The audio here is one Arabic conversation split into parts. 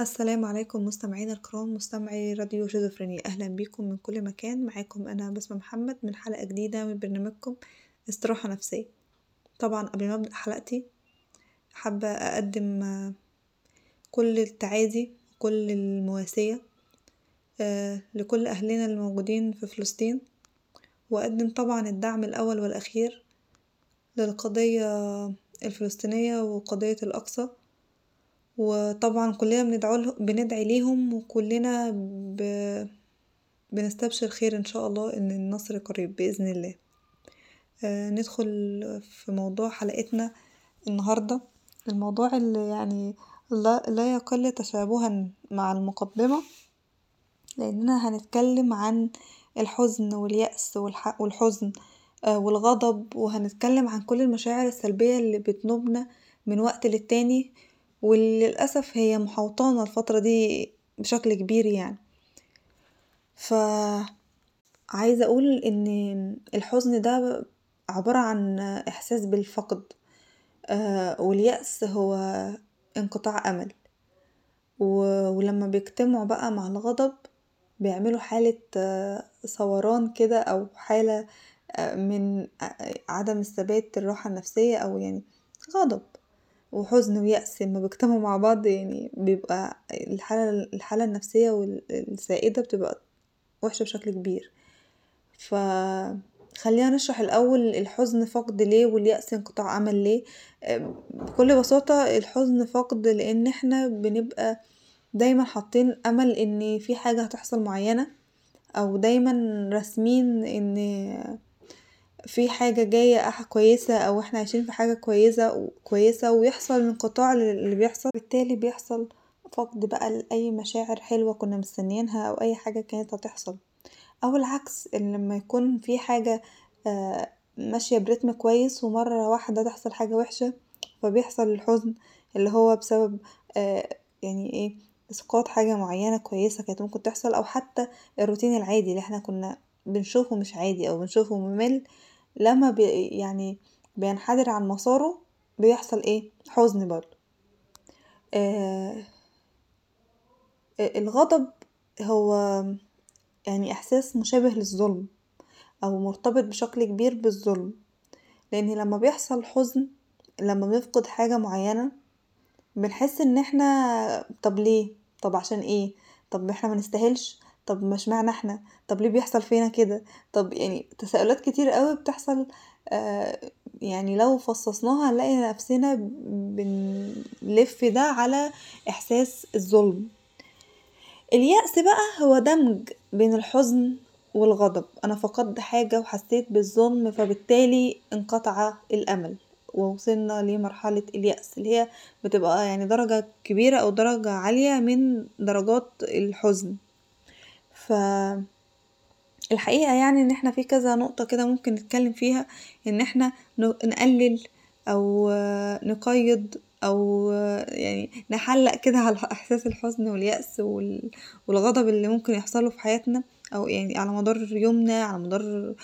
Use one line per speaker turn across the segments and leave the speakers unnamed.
السلام عليكم مستمعينا الكرام مستمعي راديو شيزوفرينيا. أهلا بيكم من كل مكان. معاكم أنا بسمة محمد من حلقة جديدة من برنامجكم استراحة نفسية. طبعا قبل ما أبدأ حلقتي حابة أقدم كل التعازي كل المواسية لكل أهلنا الموجودين في فلسطين. وأقدم طبعا الدعم الأول والأخير للقضية الفلسطينية وقضية الأقصى. وطبعا كلنا بندعوله بندعي ليهم وكلنا ب... بنستبشر خير إن شاء الله إن النصر قريب بإذن الله. آه ندخل في موضوع حلقتنا النهارده. الموضوع اللي يعني لا, لا يقل تشابها مع المقدمة لأننا هنتكلم عن الحزن واليأس والح... والحزن آه والغضب وهنتكلم عن كل المشاعر السلبية اللي بتنوبنا من وقت للتاني. وللأسف هي محوطانا الفترة دي بشكل كبير يعني. ف عايزة أقول إن الحزن ده عبارة عن إحساس بالفقد آه واليأس هو انقطاع أمل. ولما بيجتمعوا بقى مع الغضب بيعملوا حالة ثوران كده أو حالة من عدم الثبات الراحة النفسية أو يعني غضب. وحزن ويأس لما بيجتمعوا مع بعض يعني بيبقى الحالة الحالة النفسية والسائدة بتبقى وحشة بشكل كبير. ف خلينا نشرح الأول الحزن فقد ليه واليأس انقطاع أمل ليه. بكل بساطة الحزن فقد لأن إحنا بنبقى دايما حاطين أمل إن في حاجة هتحصل معينة أو دايما راسمين إن في حاجة جاية كويسة أو إحنا عايشين في حاجة كويسة كويسة ويحصل انقطاع اللي بيحصل. بالتالي بيحصل فقد بقى لأي مشاعر حلوة كنا مستنيينها أو أي حاجة كانت هتحصل. أو العكس إن لما يكون في حاجة ماشية برتم كويس ومرة واحدة تحصل حاجة وحشة فبيحصل الحزن اللي هو بسبب يعني إيه إسقاط حاجة معينة كويسة كانت ممكن تحصل أو حتى الروتين العادي اللي إحنا كنا بنشوفه مش عادي أو بنشوفه ممل لما بي يعني بينحدر عن مساره بيحصل إيه؟ حزن برضه. آه الغضب هو يعني إحساس مشابه للظلم أو مرتبط بشكل كبير بالظلم لأن لما بيحصل حزن لما بنفقد حاجة معينة بنحس إن إحنا طب ليه؟ طب عشان إيه؟ طب إحنا منستاهلش طب مش معنى إحنا؟ طب ليه بيحصل فينا كده؟ طب يعني تساؤلات كتير قوي بتحصل آه يعني لو فصصناها هنلاقي نفسنا بنلف ده على إحساس الظلم. اليأس بقى هو دمج بين الحزن والغضب. أنا فقدت حاجة وحسيت بالظلم فبالتالي انقطع الأمل. ووصلنا لمرحلة اليأس اللي هي بتبقى يعني درجة كبيرة أو درجة عالية من درجات الحزن. ف الحقيقة يعني إن إحنا في كذا نقطة كده ممكن نتكلم فيها إن إحنا نقلل أو نقيد أو يعني نحلق كده على إحساس الحزن واليأس والغضب اللي ممكن يحصله في حياتنا أو يعني على مدار يومنا على مدار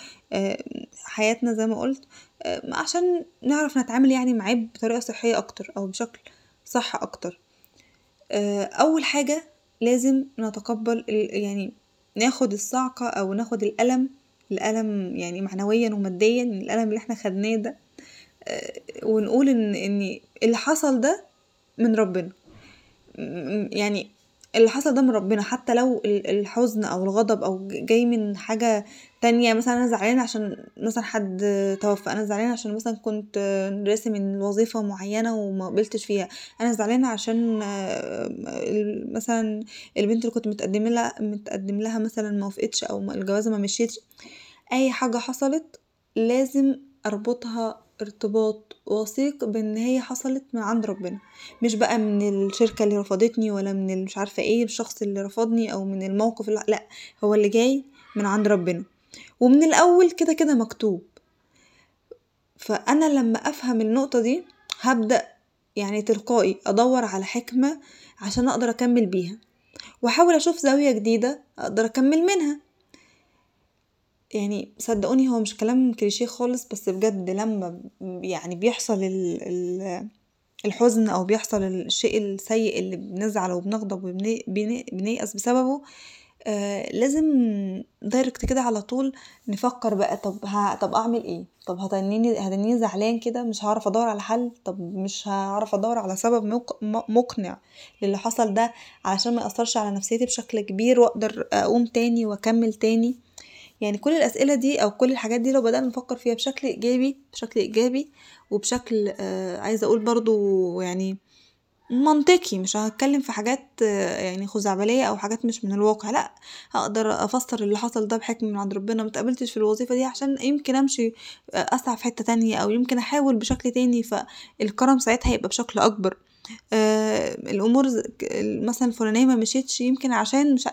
حياتنا زي ما قلت عشان نعرف نتعامل يعني معاه بطريقة صحية أكتر أو بشكل صح أكتر. أول حاجة لازم نتقبل يعني ناخد الصعقة أو ناخد الألم الألم يعني معنويا وماديا الألم اللي إحنا خدناه ده ونقول إن إن اللي حصل ده من ربنا. يعني اللي حصل ده من ربنا حتى لو الحزن أو الغضب أو جاي من حاجة تانية مثلا أنا زعلانة عشان مثلا حد توفى أنا زعلانة عشان مثلا كنت راسم من وظيفة معينة وما قبلتش فيها أنا زعلانة عشان مثلا البنت اللي كنت متقدم لها متقدم لها مثلا ما وافقتش أو الجوازة ما مشيتش أي حاجة حصلت لازم أربطها ارتباط وثيق بإن هي حصلت من عند ربنا. مش بقى من الشركة اللي رفضتني ولا من مش عارفة إيه الشخص اللي رفضني أو من الموقف اللي لأ هو اللي جاي من عند ربنا. ومن الأول كده كده مكتوب. فأنا لما أفهم النقطة دي هبدأ يعني تلقائي أدور على حكمة عشان أقدر أكمل بيها. وأحاول أشوف زاوية جديدة أقدر أكمل منها. يعني صدقوني هو مش كلام كليشيه خالص بس بجد لما يعني بيحصل ال ال الحزن أو بيحصل الشيء السيء اللي بنزعل وبنغضب وبنيأس بسببه آه لازم دايركت كده على طول نفكر بقى طب ها طب أعمل إيه؟ طب هتنيني هتنيني زعلان كده؟ مش هعرف أدور على حل؟ طب مش هعرف أدور على سبب مقنع للي حصل ده علشان ما يأثرش على نفسيتي بشكل كبير وأقدر أقوم تاني وأكمل تاني؟ يعني كل الأسئلة دي أو كل الحاجات دي لو بدأنا نفكر فيها بشكل إيجابي بشكل إيجابي وبشكل آه عايزة أقول برضو يعني منطقي مش هتكلم في حاجات يعني خزعبلية أو حاجات مش من الواقع لأ هقدر أفسر اللي حصل ده بحكمة من عند ربنا متقابلتش في الوظيفة دي عشان يمكن أمشي أسعى في حتة تانية أو يمكن أحاول بشكل تاني فالكرم ساعتها هيبقى بشكل أكبر. آه الأمور مثلا الفلانية ما مشيتش يمكن عشان مش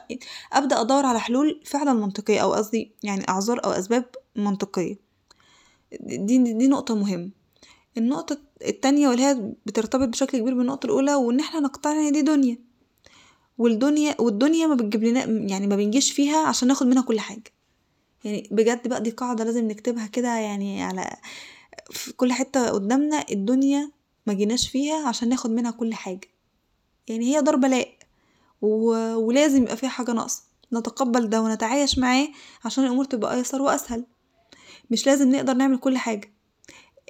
أبدأ أدور على حلول فعلا منطقية أو قصدي يعني أعذار أو أسباب منطقية. دي دي نقطة مهمة. النقطة التانية واللي هي بترتبط بشكل كبير بالنقطة الأولى وإن إحنا نقتنع إن دي دنيا. والدنيا والدنيا ما بتجيب لنا يعني ما بنجيش فيها عشان ناخد منها كل حاجة. يعني بجد بقى دي قاعدة لازم نكتبها كده يعني على في كل حتة قدامنا. الدنيا ما جيناش فيها عشان ناخد منها كل حاجة. يعني هي دار بلاء و... ولازم يبقى فيها حاجة ناقصة. نتقبل ده ونتعايش معاه عشان الأمور تبقى أيسر وأسهل. مش لازم نقدر نعمل كل حاجة.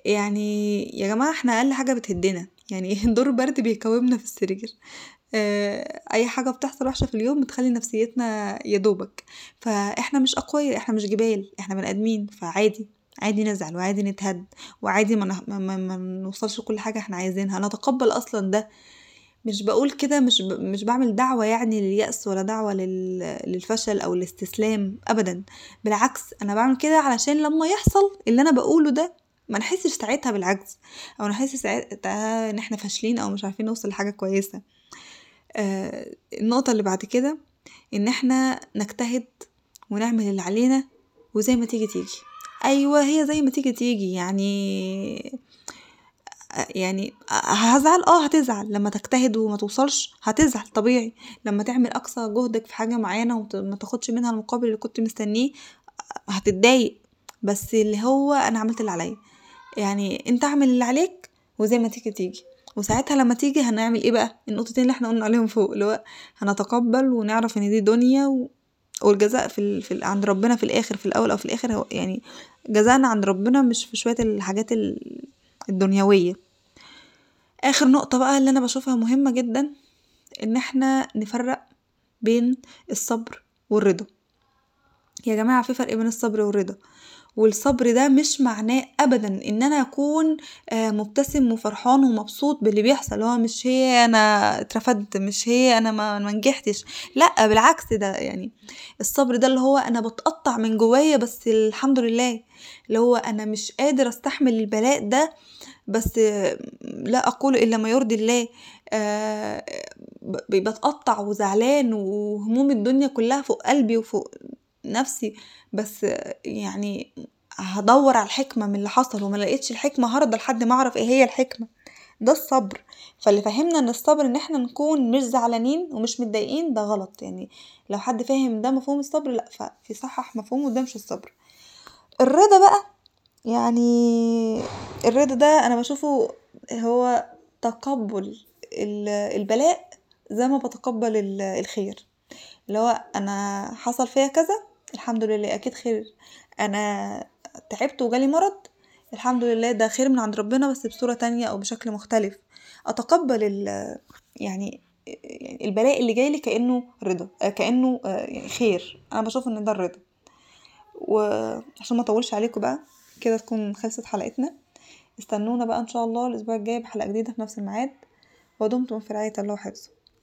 يعني يا جماعة إحنا أقل حاجة بتهدنا. يعني دور برد بيكومنا في السرير. آه أي حاجة بتحصل وحشة في اليوم بتخلي نفسيتنا يدوبك فإحنا مش أقوياء إحنا مش جبال إحنا بني آدمين. فعادي. عادي نزعل وعادي نتهد وعادي ما, ما, ما, نوصلش لكل حاجة إحنا عايزينها. نتقبل أصلا ده. مش بقول كده مش ب... مش بعمل دعوة يعني لليأس ولا دعوة لل... للفشل أو الاستسلام ابدا. بالعكس أنا بعمل كده علشان لما يحصل اللي أنا بقوله ده ما نحسش ساعتها بالعجز أو نحس ساعتها إن إحنا فاشلين أو مش عارفين نوصل لحاجة كويسة. آه النقطة اللي بعد كده إن إحنا نجتهد ونعمل اللي علينا وزي ما تيجي تيجي. أيوه هي زي ما تيجي تيجي يعني يعني هزعل؟ آه هتزعل. لما تجتهد وما توصلش هتزعل طبيعي. لما تعمل أقصى جهدك في حاجة معينة وما تاخدش منها المقابل اللي كنت مستنيه هتتضايق. بس اللي هو أنا عملت اللي عليا. يعني أنت اعمل اللي عليك وزي ما تيجي تيجي. وساعتها لما تيجي هنعمل إيه بقى؟ النقطتين اللي إحنا قلنا عليهم فوق اللي هو هنتقبل ونعرف إن دي دنيا. والجزاء في, ال... في ال... عند ربنا في الآخر في الأول أو في الآخر هو يعني جزاءنا عند ربنا مش في شوية الحاجات الدنيوية. آخر نقطة بقى اللي أنا بشوفها مهمة جدا إن إحنا نفرق بين الصبر والرضا. يا جماعة في فرق بين الصبر والرضا والصبر ده مش معناه ابدا إن أنا أكون مبتسم وفرحان ومبسوط باللي بيحصل هو مش هي أنا اترفدت مش هي أنا ما نجحتش لأ بالعكس ده يعني الصبر ده اللي هو أنا بتقطع من جوايا بس الحمد لله اللي هو أنا مش قادر أستحمل البلاء ده بس لا أقول إلا ما يرضي الله أه بتقطع وزعلان وهموم الدنيا كلها فوق قلبي وفوق نفسي بس يعني هدور على الحكمة من اللي حصل وما لقيتش الحكمة هرضى لحد ما أعرف إيه هي الحكمة. ده الصبر. فاللي فهمنا إن الصبر إن إحنا نكون مش زعلانين ومش متضايقين ده غلط. يعني لو حد فاهم ده مفهوم الصبر لأ ففي صحح مفهومه ده مش الصبر. الرضا بقى يعني الرضا ده أنا بشوفه هو تقبل البلاء زي ما بتقبل الخير. اللي هو أنا حصل فيا كذا الحمد لله أكيد خير. أنا تعبت وجالي مرض. الحمد لله ده خير من عند ربنا بس بصورة تانية أو بشكل مختلف. أتقبل ال يعني البلاء اللي جايلي كأنه رضا كأنه يعني خير. أنا بشوف إن ده الرضا. وعشان ما أطولش عليكم بقى كده تكون خلصت حلقتنا. استنونا بقى إن شاء الله الأسبوع الجاي بحلقة جديدة في نفس الميعاد. ودمتم في رعاية الله وحفظه.